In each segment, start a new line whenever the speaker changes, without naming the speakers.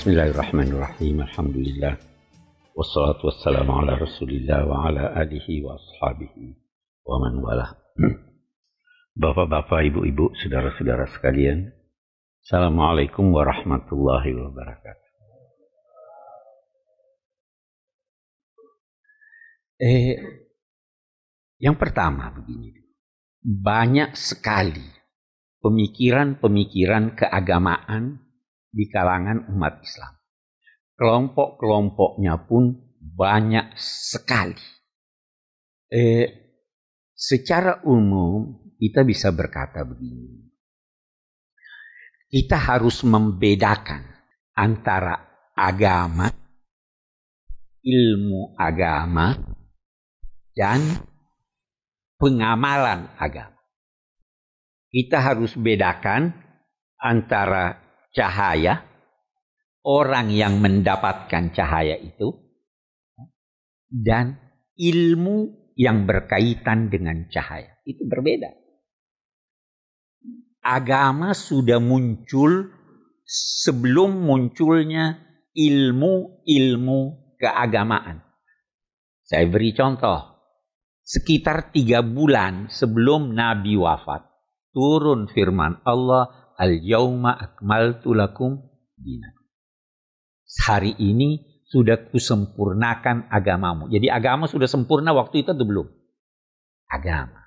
Bismillahirrahmanirrahim. Alhamdulillah. Wassalatu wassalamu ala rasulillah wa ala alihi wa ashabihi wa man wala. Bapak-bapak, ibu-ibu, saudara-saudara sekalian. Assalamualaikum warahmatullahi wabarakatuh. Eh, yang pertama begini. Banyak sekali pemikiran-pemikiran keagamaan di kalangan umat Islam. Kelompok-kelompoknya pun banyak sekali. Eh, secara umum kita bisa berkata begini. Kita harus membedakan antara agama, ilmu agama, dan pengamalan agama. Kita harus bedakan antara cahaya, orang yang mendapatkan cahaya itu, dan ilmu yang berkaitan dengan cahaya. Itu berbeda. Agama sudah muncul sebelum munculnya ilmu-ilmu keagamaan. Saya beri contoh. Sekitar tiga bulan sebelum Nabi wafat, turun firman Allah Al-yauma akmaltu lakum dinakum. Hari ini sudah kusempurnakan agamamu. Jadi agama sudah sempurna waktu itu atau belum? Agama.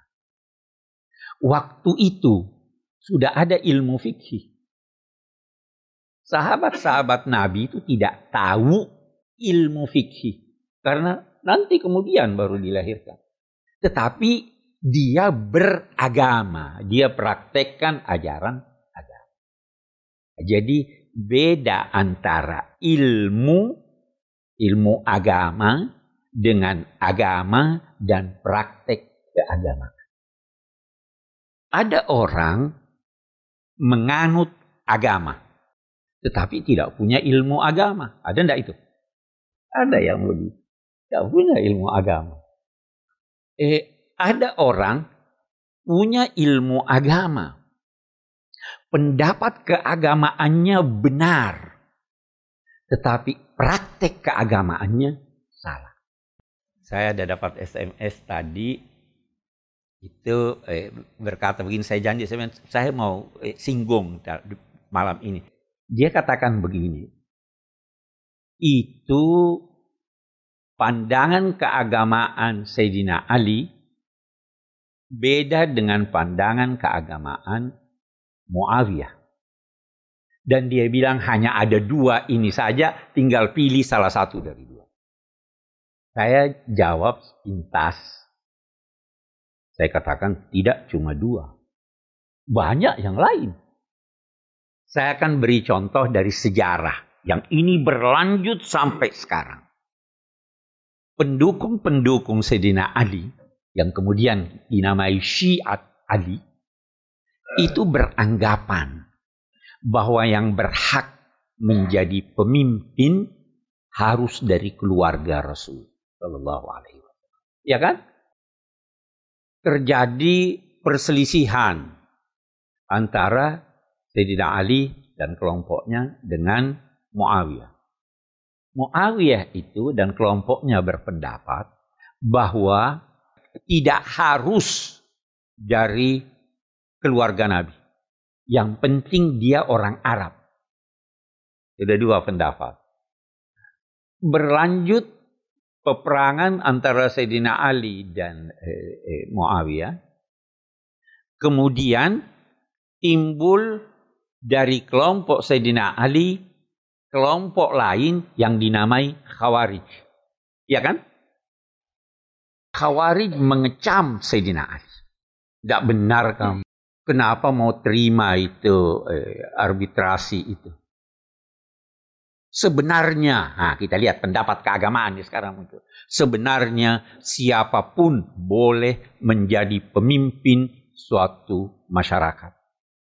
Waktu itu sudah ada ilmu fikih. Sahabat-sahabat Nabi itu tidak tahu ilmu fikih. Karena nanti kemudian baru dilahirkan. Tetapi dia beragama. Dia praktekkan ajaran jadi beda antara ilmu ilmu agama dengan agama dan praktek keagamaan. Ada orang menganut agama tetapi tidak punya ilmu agama. Ada enggak itu? Ada yang lebih tidak punya ilmu agama. Eh, ada orang punya ilmu agama pendapat keagamaannya benar, tetapi praktek keagamaannya salah. Saya ada dapat SMS tadi itu eh, berkata begini, saya janji saya, saya mau eh, singgung malam ini. Dia katakan begini, itu pandangan keagamaan Sayyidina Ali beda dengan pandangan keagamaan Muawiyah. Dan dia bilang hanya ada dua ini saja, tinggal pilih salah satu dari dua. Saya jawab pintas. Saya katakan tidak cuma dua. Banyak yang lain. Saya akan beri contoh dari sejarah yang ini berlanjut sampai sekarang. Pendukung-pendukung Sedina Ali yang kemudian dinamai Syiat Ali itu beranggapan bahwa yang berhak menjadi pemimpin harus dari keluarga Rasul Shallallahu Alaihi Wasallam. Ya kan? Terjadi perselisihan antara Sayyidina Ali dan kelompoknya dengan Muawiyah. Muawiyah itu dan kelompoknya berpendapat bahwa tidak harus dari keluarga Nabi. Yang penting dia orang Arab. Ada dua pendapat. Berlanjut peperangan antara Sayyidina Ali dan eh, eh, Muawiyah. Kemudian timbul dari kelompok Sayyidina Ali kelompok lain yang dinamai Khawarij. Ya kan? Khawarij mengecam Sayyidina Ali. Tidak benar kamu Kenapa mau terima itu eh, arbitrasi itu? Sebenarnya, nah kita lihat pendapat keagamaan nih sekarang itu. Sebenarnya siapa pun boleh menjadi pemimpin suatu masyarakat.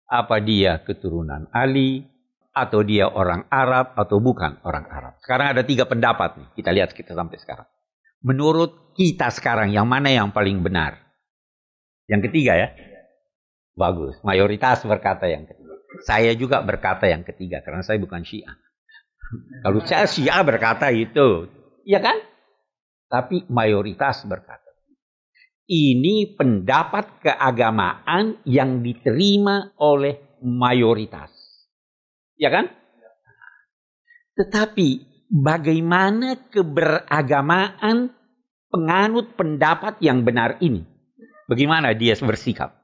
Apa dia keturunan Ali, atau dia orang Arab, atau bukan orang Arab. Sekarang ada tiga pendapat nih, kita lihat kita sampai sekarang. Menurut kita sekarang, yang mana yang paling benar? Yang ketiga ya, Bagus. Mayoritas berkata yang ketiga. Saya juga berkata yang ketiga karena saya bukan Syiah. Kalau saya Syiah berkata itu, ya kan? Tapi mayoritas berkata ini pendapat keagamaan yang diterima oleh mayoritas. Ya kan? Tetapi bagaimana keberagamaan penganut pendapat yang benar ini? Bagaimana dia bersikap?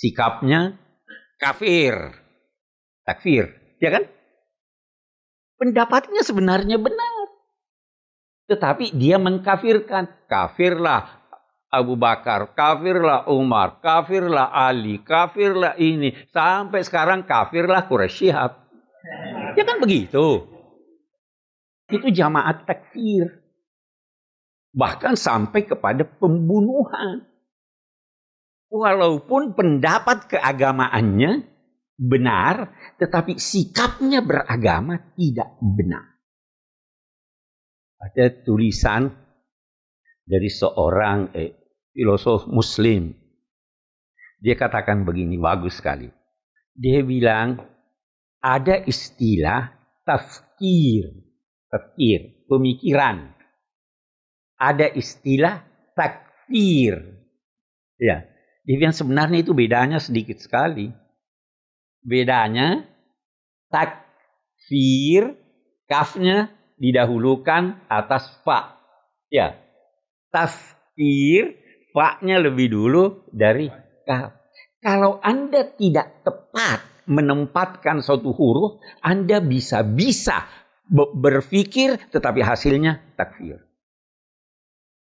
Sikapnya kafir. Takfir. Ya kan? Pendapatnya sebenarnya benar. Tetapi dia mengkafirkan. Kafirlah Abu Bakar, kafirlah Umar, kafirlah Ali, kafirlah ini. Sampai sekarang kafirlah Quraisy Shihab. Ya kan begitu. Itu jamaat takfir. Bahkan sampai kepada pembunuhan. Walaupun pendapat keagamaannya benar, tetapi sikapnya beragama tidak benar. Ada tulisan dari seorang eh, filosof muslim. Dia katakan begini, bagus sekali. Dia bilang, ada istilah tafkir. Tafkir, pemikiran. Ada istilah takfir. Ya, dia bilang sebenarnya itu bedanya sedikit sekali. Bedanya takfir, kafnya didahulukan atas fa. Ya, tafkir Faknya lebih dulu dari kaf. Kalau Anda tidak tepat menempatkan suatu huruf, Anda bisa-bisa berpikir tetapi hasilnya takfir.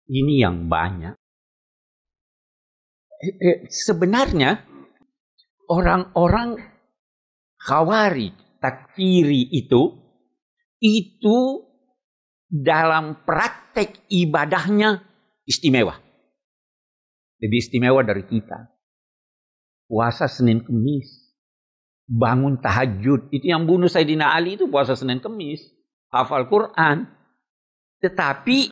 Ini yang banyak. Eh, eh, sebenarnya orang-orang khawari takfiri itu itu dalam praktek ibadahnya istimewa. Lebih istimewa dari kita. Puasa Senin Kemis. Bangun tahajud. Itu yang bunuh Sayyidina Ali itu puasa Senin Kemis. Hafal Quran. Tetapi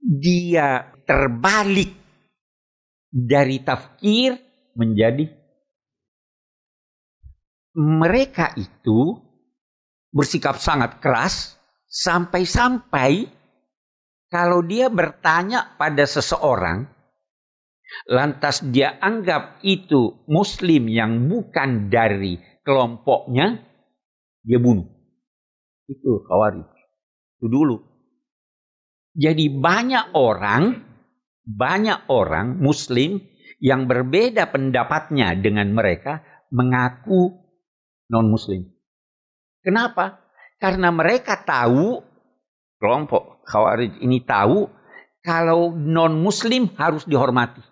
dia terbalik dari tafkir menjadi mereka itu bersikap sangat keras sampai-sampai kalau dia bertanya pada seseorang lantas dia anggap itu muslim yang bukan dari kelompoknya, dia bunuh. Itu khawarij. Itu dulu. Jadi banyak orang, banyak orang muslim yang berbeda pendapatnya dengan mereka mengaku non muslim. Kenapa? Karena mereka tahu kelompok khawarij ini tahu kalau non muslim harus dihormati.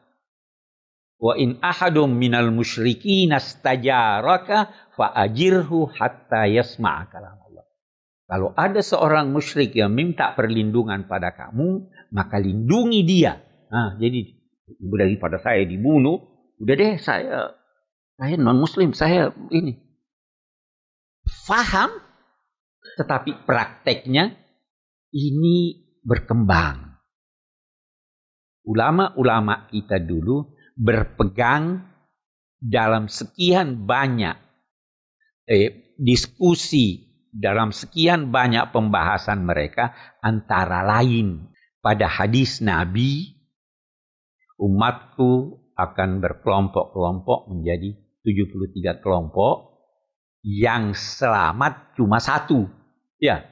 Wa in ahadum minal musyrikin astajaraka ajirhu hatta yasma'a. Kalau ada seorang musyrik yang minta perlindungan pada kamu, maka lindungi dia. Nah, jadi daripada saya dibunuh, udah deh saya saya non muslim, saya ini. Faham tetapi prakteknya ini berkembang. Ulama-ulama kita dulu berpegang dalam sekian banyak eh, diskusi dalam sekian banyak pembahasan mereka antara lain pada hadis Nabi umatku akan berkelompok-kelompok menjadi 73 kelompok yang selamat cuma satu ya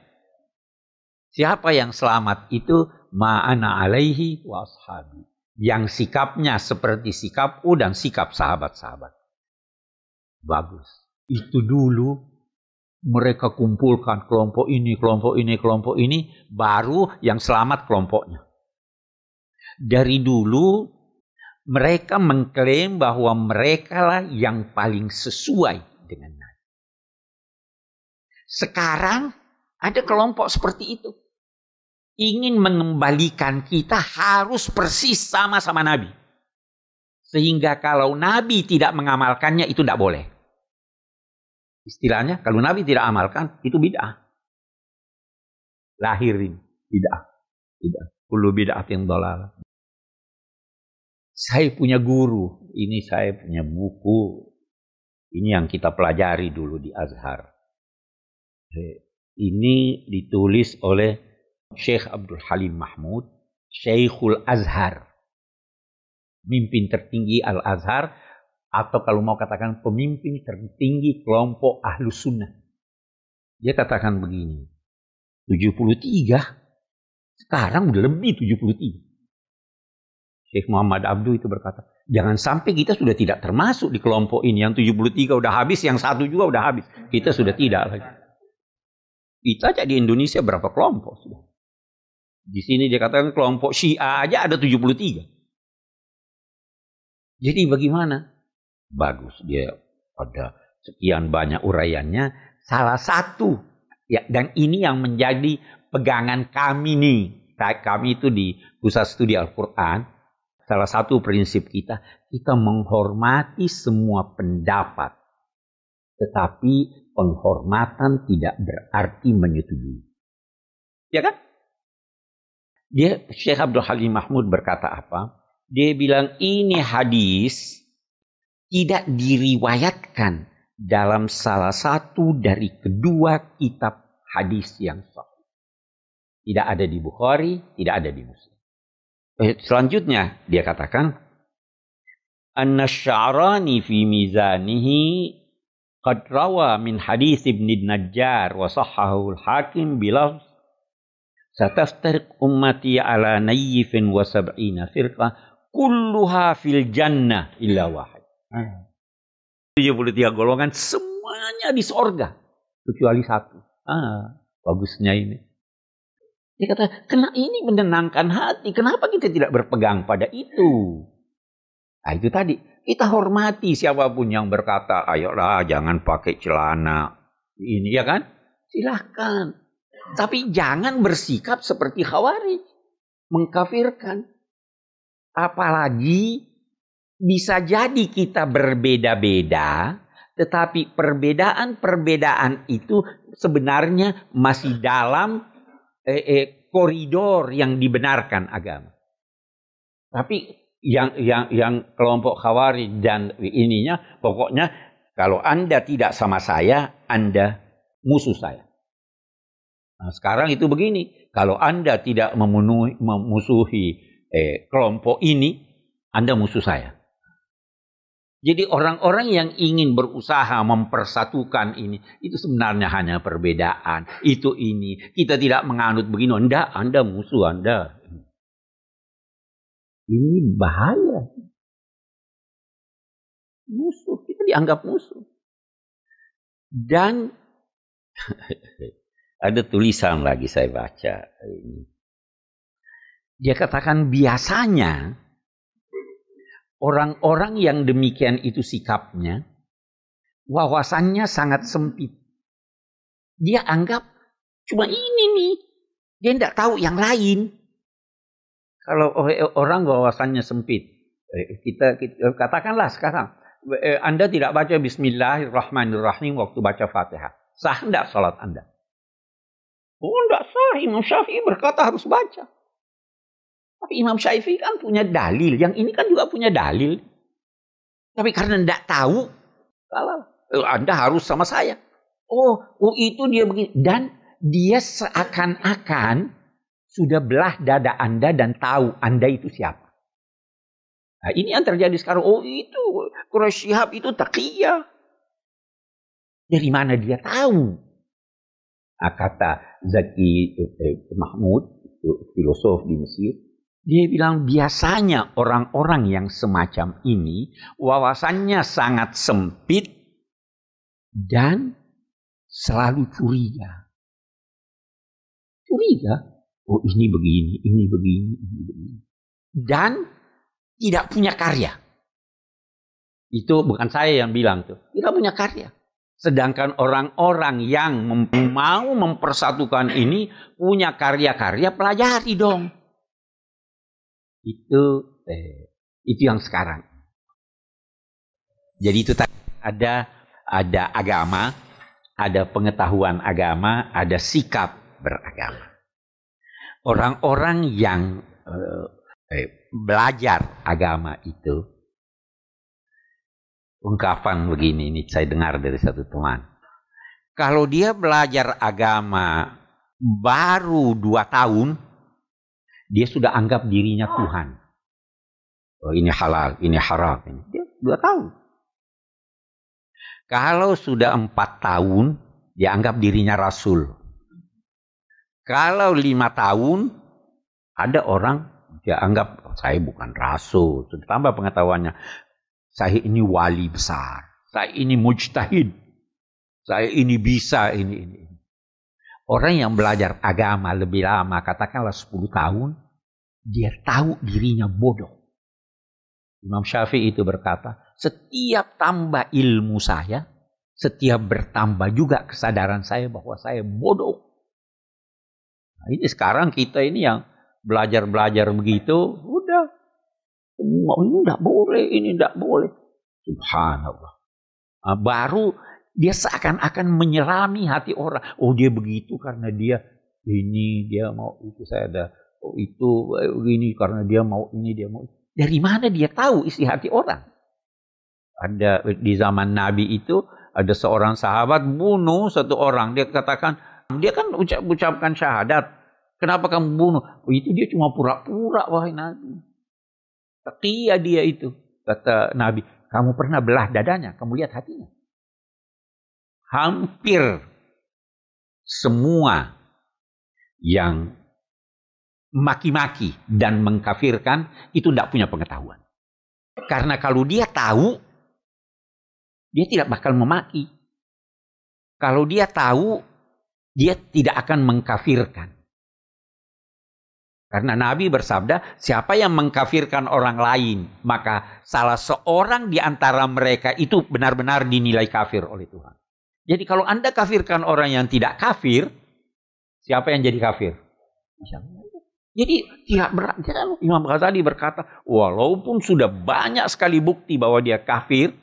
siapa yang selamat itu ma'ana alaihi wa ashabi yang sikapnya seperti sikap U dan sikap sahabat-sahabat. Bagus. Itu dulu mereka kumpulkan kelompok ini, kelompok ini, kelompok ini, baru yang selamat kelompoknya. Dari dulu mereka mengklaim bahwa mereka lah yang paling sesuai dengan Nabi. Sekarang ada kelompok seperti itu ingin mengembalikan kita harus persis sama sama Nabi. Sehingga kalau Nabi tidak mengamalkannya itu tidak boleh. Istilahnya kalau Nabi tidak amalkan itu bid'ah. Lahirin bid'ah. Bid'ah. Kullu bid'atin dolal. Saya punya guru, ini saya punya buku. Ini yang kita pelajari dulu di Azhar. Ini ditulis oleh Syekh Abdul Halim Mahmud, Syekhul Azhar. Mimpin tertinggi Al-Azhar atau kalau mau katakan pemimpin tertinggi kelompok Ahlus Sunnah. Dia katakan begini, 73, sekarang udah lebih 73. Syekh Muhammad Abdul itu berkata, jangan sampai kita sudah tidak termasuk di kelompok ini. Yang 73 udah habis, yang satu juga udah habis. Kita sudah tidak lagi. Kita aja di Indonesia berapa kelompok sudah. Di sini dia katakan kelompok Syiah aja ada 73. Jadi bagaimana? Bagus dia ada sekian banyak uraiannya. Salah satu ya dan ini yang menjadi pegangan kami nih. Kami itu di pusat studi Al-Quran Salah satu prinsip kita, kita menghormati semua pendapat. Tetapi penghormatan tidak berarti menyetujui. Ya kan? Dia Syekh Abdul Halim Mahmud berkata apa? Dia bilang ini hadis tidak diriwayatkan dalam salah satu dari kedua kitab hadis yang sahih. Tidak ada di Bukhari, tidak ada di Muslim. Eh, selanjutnya dia katakan anna sya'rani fi mizanihi qad rawa min hadis ibn najjar wa sahhahu al-hakim bilafz sataftariq ummati ala nayyifin wa sab'ina firqa kulluha fil jannah illa wahid. 73 golongan semuanya di sorga kecuali satu. Ah, bagusnya ini. Dia kata, kena ini menenangkan hati. Kenapa kita tidak berpegang pada itu? Nah itu tadi. Kita hormati siapa pun yang berkata, ayolah jangan pakai celana. Ini ya kan? Silahkan. Tapi jangan bersikap seperti khawarij. Mengkafirkan. Apalagi bisa jadi kita berbeda-beda. Tetapi perbedaan-perbedaan itu sebenarnya masih dalam eh, eh, koridor yang dibenarkan agama. Tapi yang yang yang kelompok Khawarij dan ininya pokoknya kalau Anda tidak sama saya, Anda musuh saya. Nah, sekarang itu begini, kalau Anda tidak memenuhi memusuhi eh, kelompok ini, Anda musuh saya. Jadi orang-orang yang ingin berusaha mempersatukan ini, itu sebenarnya hanya perbedaan. Itu ini. Kita tidak menganut begini. Anda, Anda musuh Anda. Ini bahaya. Musuh. Kita dianggap musuh. Dan ada tulisan lagi saya baca. Dia katakan biasanya Orang-orang yang demikian itu sikapnya, wawasannya sangat sempit. Dia anggap cuma ini nih. Dia tidak tahu yang lain. Kalau orang wawasannya sempit, eh, kita, kita katakanlah sekarang, eh, Anda tidak baca Bismillahirrahmanirrahim waktu baca Fatihah. Sah tidak salat Anda? Oh, tidak sah. Imam Syafi'i berkata harus baca. Tapi Imam Syafi'i kan punya dalil. Yang ini kan juga punya dalil. Tapi karena tidak tahu, salah. Eh, Anda harus sama saya. Oh, oh itu dia begini. Dan dia seakan-akan sudah belah dada Anda dan tahu Anda itu siapa. Nah, ini yang terjadi sekarang. Oh itu Quraisy itu takiyah. Dari mana dia tahu? Nah, kata Zaki eh, eh Mahmud, filosof di Mesir, dia bilang biasanya orang-orang yang semacam ini wawasannya sangat sempit dan selalu curiga. Curiga, oh ini begini, ini begini, ini begini. Dan tidak punya karya. Itu bukan saya yang bilang tuh. Tidak punya karya. Sedangkan orang-orang yang mau mempersatukan ini punya karya-karya pelajari dong. Itu eh, itu yang sekarang. Jadi itu ada ada agama, ada pengetahuan agama, ada sikap beragama. Orang-orang yang eh, eh, belajar agama itu ungkapan begini ini saya dengar dari satu teman. Kalau dia belajar agama baru dua tahun, dia sudah anggap dirinya Tuhan. Oh, ini halal, ini haram. Dia dua tahun. Kalau sudah empat tahun, dia anggap dirinya Rasul. Kalau lima tahun, ada orang dia anggap oh, saya bukan Rasul. Tambah pengetahuannya. Saya ini wali besar. Saya ini mujtahid. Saya ini bisa, ini, ini. Orang yang belajar agama lebih lama, katakanlah 10 tahun, dia tahu dirinya bodoh. Imam Syafi'i itu berkata, setiap tambah ilmu saya, setiap bertambah juga kesadaran saya bahwa saya bodoh. Nah, ini sekarang kita ini yang belajar-belajar begitu, udah ini tidak boleh, ini tidak boleh. Subhanallah. Nah, baru dia seakan-akan menyelami hati orang. Oh dia begitu karena dia ini, dia mau itu saya ada. Oh itu ini karena dia mau ini, dia mau. Dari mana dia tahu isi hati orang? Ada di zaman Nabi itu ada seorang sahabat bunuh satu orang. Dia katakan, dia kan ucap, ucapkan syahadat. Kenapa kamu bunuh? Oh, itu dia cuma pura-pura wahai Nabi. Setia dia itu. Kata Nabi, kamu pernah belah dadanya, kamu lihat hatinya hampir semua yang maki-maki dan mengkafirkan itu tidak punya pengetahuan. Karena kalau dia tahu, dia tidak bakal memaki. Kalau dia tahu, dia tidak akan mengkafirkan. Karena Nabi bersabda, siapa yang mengkafirkan orang lain, maka salah seorang di antara mereka itu benar-benar dinilai kafir oleh Tuhan. Jadi kalau Anda kafirkan orang yang tidak kafir, siapa yang jadi kafir? Jadi tidak berat. Imam Ghazali berkata, walaupun sudah banyak sekali bukti bahwa dia kafir,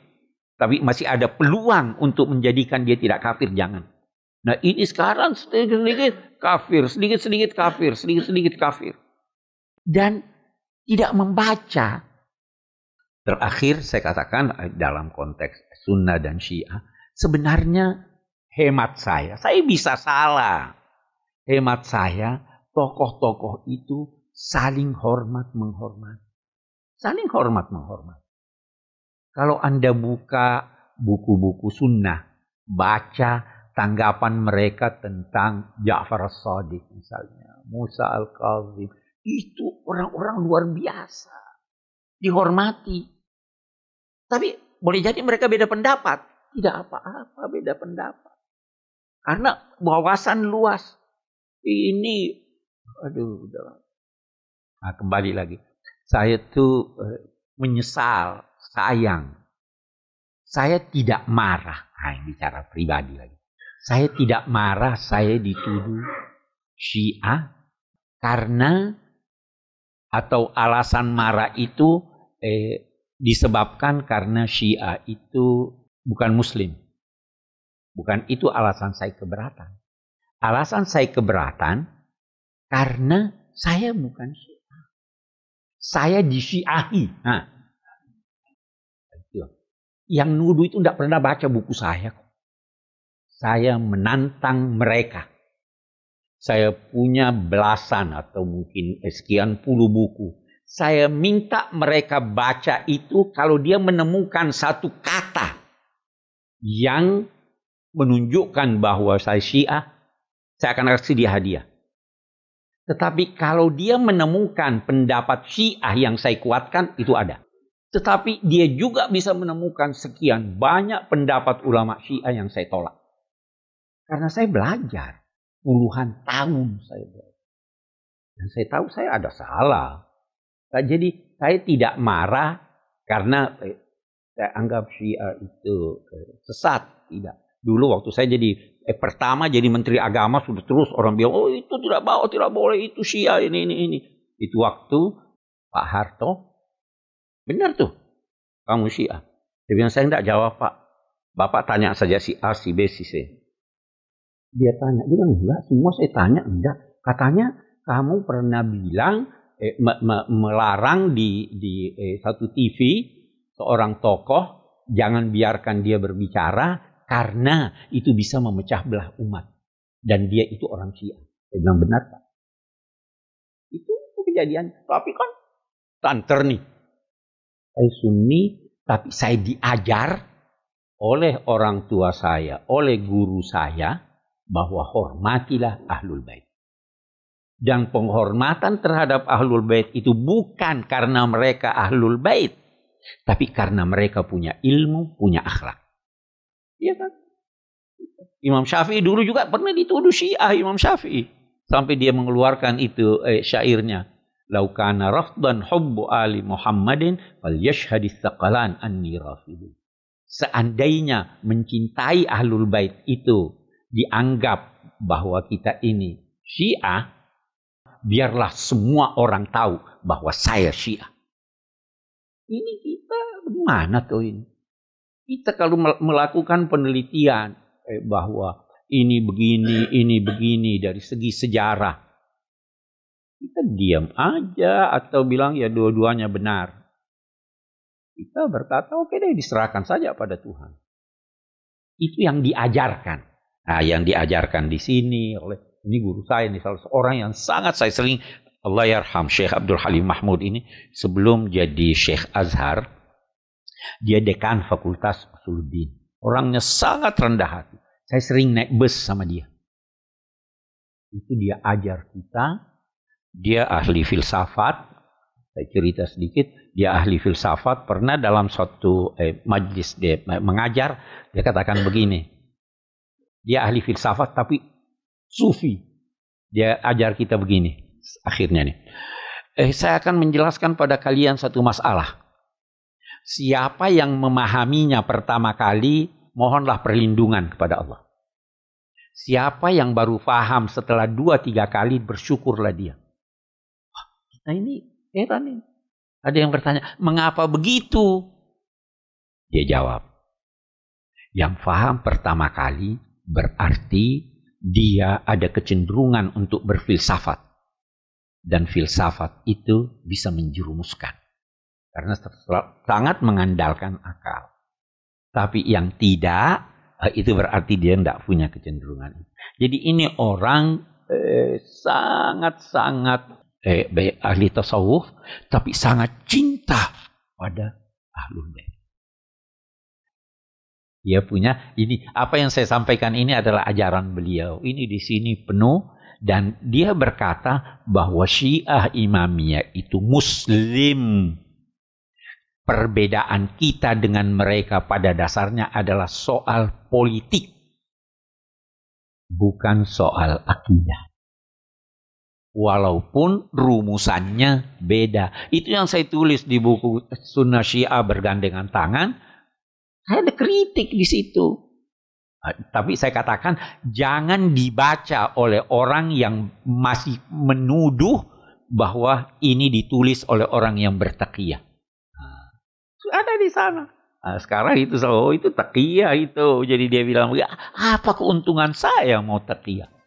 tapi masih ada peluang untuk menjadikan dia tidak kafir, jangan. Nah ini sekarang sedikit-sedikit kafir, sedikit-sedikit kafir, sedikit-sedikit kafir. Dan tidak membaca. Terakhir saya katakan dalam konteks sunnah dan syiah, Sebenarnya hemat saya, saya bisa salah. Hemat saya, tokoh-tokoh itu saling hormat menghormat. Saling hormat menghormat. Kalau Anda buka buku-buku sunnah, baca tanggapan mereka tentang Ja'far as-Sadiq misalnya, Musa al-Kazim, itu orang-orang luar biasa. Dihormati. Tapi boleh jadi mereka beda pendapat. Tidak apa-apa beda pendapat. Karena wawasan luas. Ini, aduh, udah. Nah, kembali lagi. Saya tuh eh, menyesal, sayang. Saya tidak marah. Nah, bicara pribadi lagi. Saya tidak marah, saya dituduh Syiah karena atau alasan marah itu eh, disebabkan karena Syiah itu bukan muslim. Bukan itu alasan saya keberatan. Alasan saya keberatan karena saya bukan syiah. Saya disyiahi. Nah, yang nuduh itu tidak pernah baca buku saya. Saya menantang mereka. Saya punya belasan atau mungkin sekian puluh buku. Saya minta mereka baca itu kalau dia menemukan satu kata yang menunjukkan bahwa saya Syiah, saya akan kasih dia hadiah. Tetapi kalau dia menemukan pendapat Syiah yang saya kuatkan, itu ada. Tetapi dia juga bisa menemukan sekian banyak pendapat ulama Syiah yang saya tolak. Karena saya belajar. Puluhan tahun saya belajar. Dan saya tahu saya ada salah. Nah, jadi saya tidak marah karena eh, saya anggap Syiah itu eh, sesat. Tidak. Dulu waktu saya jadi eh, pertama jadi menteri agama sudah terus orang bilang oh itu tidak bawa tidak boleh itu Syiah ini ini ini. Itu waktu Pak Harto benar tuh kamu Syiah. Dia bilang saya tidak jawab Pak. Bapak tanya saja si A, si B, si C. Dia tanya, dia bilang enggak, semua saya tanya enggak. Katanya kamu pernah bilang eh, me, me, melarang di di eh, satu TV seorang tokoh, jangan biarkan dia berbicara Karena itu bisa memecah belah umat. Dan dia itu orang Syiah. Saya bilang benar Pak. Itu, itu kejadian. Tapi kan tanter nih. Saya Sunni, tapi saya diajar oleh orang tua saya, oleh guru saya, bahwa hormatilah ahlul bait. Dan penghormatan terhadap ahlul bait itu bukan karena mereka ahlul bait, tapi karena mereka punya ilmu, punya akhlak. Iya kan? Imam Syafi'i dulu juga pernah dituduh Syiah Imam Syafi'i sampai dia mengeluarkan itu eh, syairnya. Laukana rafdan hubbu ali Muhammadin fal yashhadis saqalan anni rafidu. Seandainya mencintai ahlul bait itu dianggap bahwa kita ini Syiah, biarlah semua orang tahu bahwa saya Syiah. Ini bagaimana tuh ini? Kita kalau melakukan penelitian eh, bahwa ini begini, ini begini dari segi sejarah, kita diam aja atau bilang ya dua-duanya benar. Kita berkata oke okay deh diserahkan saja pada Tuhan. Itu yang diajarkan. Nah, yang diajarkan di sini oleh ini guru saya ini salah seorang yang sangat saya sering Allah yarham Syekh Abdul Halim Mahmud ini sebelum jadi Syekh Azhar dia dekan Fakultas Usuluddin. Orangnya sangat rendah hati. Saya sering naik bus sama dia. Itu dia ajar kita. Dia ahli filsafat. Saya cerita sedikit. Dia ahli filsafat. Pernah dalam suatu eh, majlis dia mengajar. Dia katakan begini. Dia ahli filsafat tapi sufi. Dia ajar kita begini. Akhirnya nih. Eh, saya akan menjelaskan pada kalian satu masalah. Siapa yang memahaminya pertama kali, mohonlah perlindungan kepada Allah. Siapa yang baru faham setelah dua tiga kali, bersyukurlah dia. Wah, kita ini heran nih. Ada yang bertanya, mengapa begitu? Dia jawab, yang faham pertama kali berarti dia ada kecenderungan untuk berfilsafat. Dan filsafat itu bisa menjerumuskan. Karena sangat mengandalkan akal. Tapi yang tidak, eh, itu berarti dia tidak punya kecenderungan. Jadi ini orang sangat-sangat eh, eh, ahli tasawuf, tapi sangat cinta pada ahlul bait. Dia punya ini apa yang saya sampaikan ini adalah ajaran beliau. Ini di sini penuh dan dia berkata bahwa Syiah Imamiyah itu muslim. Perbedaan kita dengan mereka pada dasarnya adalah soal politik. Bukan soal akidah. Walaupun rumusannya beda. Itu yang saya tulis di buku Sunnah Syiah bergandengan tangan ada kritik di situ. Ah, tapi saya katakan jangan dibaca oleh orang yang masih menuduh bahwa ini ditulis oleh orang yang bertakiyah. Ada di sana. Nah, sekarang itu oh itu takiyah itu. Jadi dia bilang, apa keuntungan saya mau takiyah?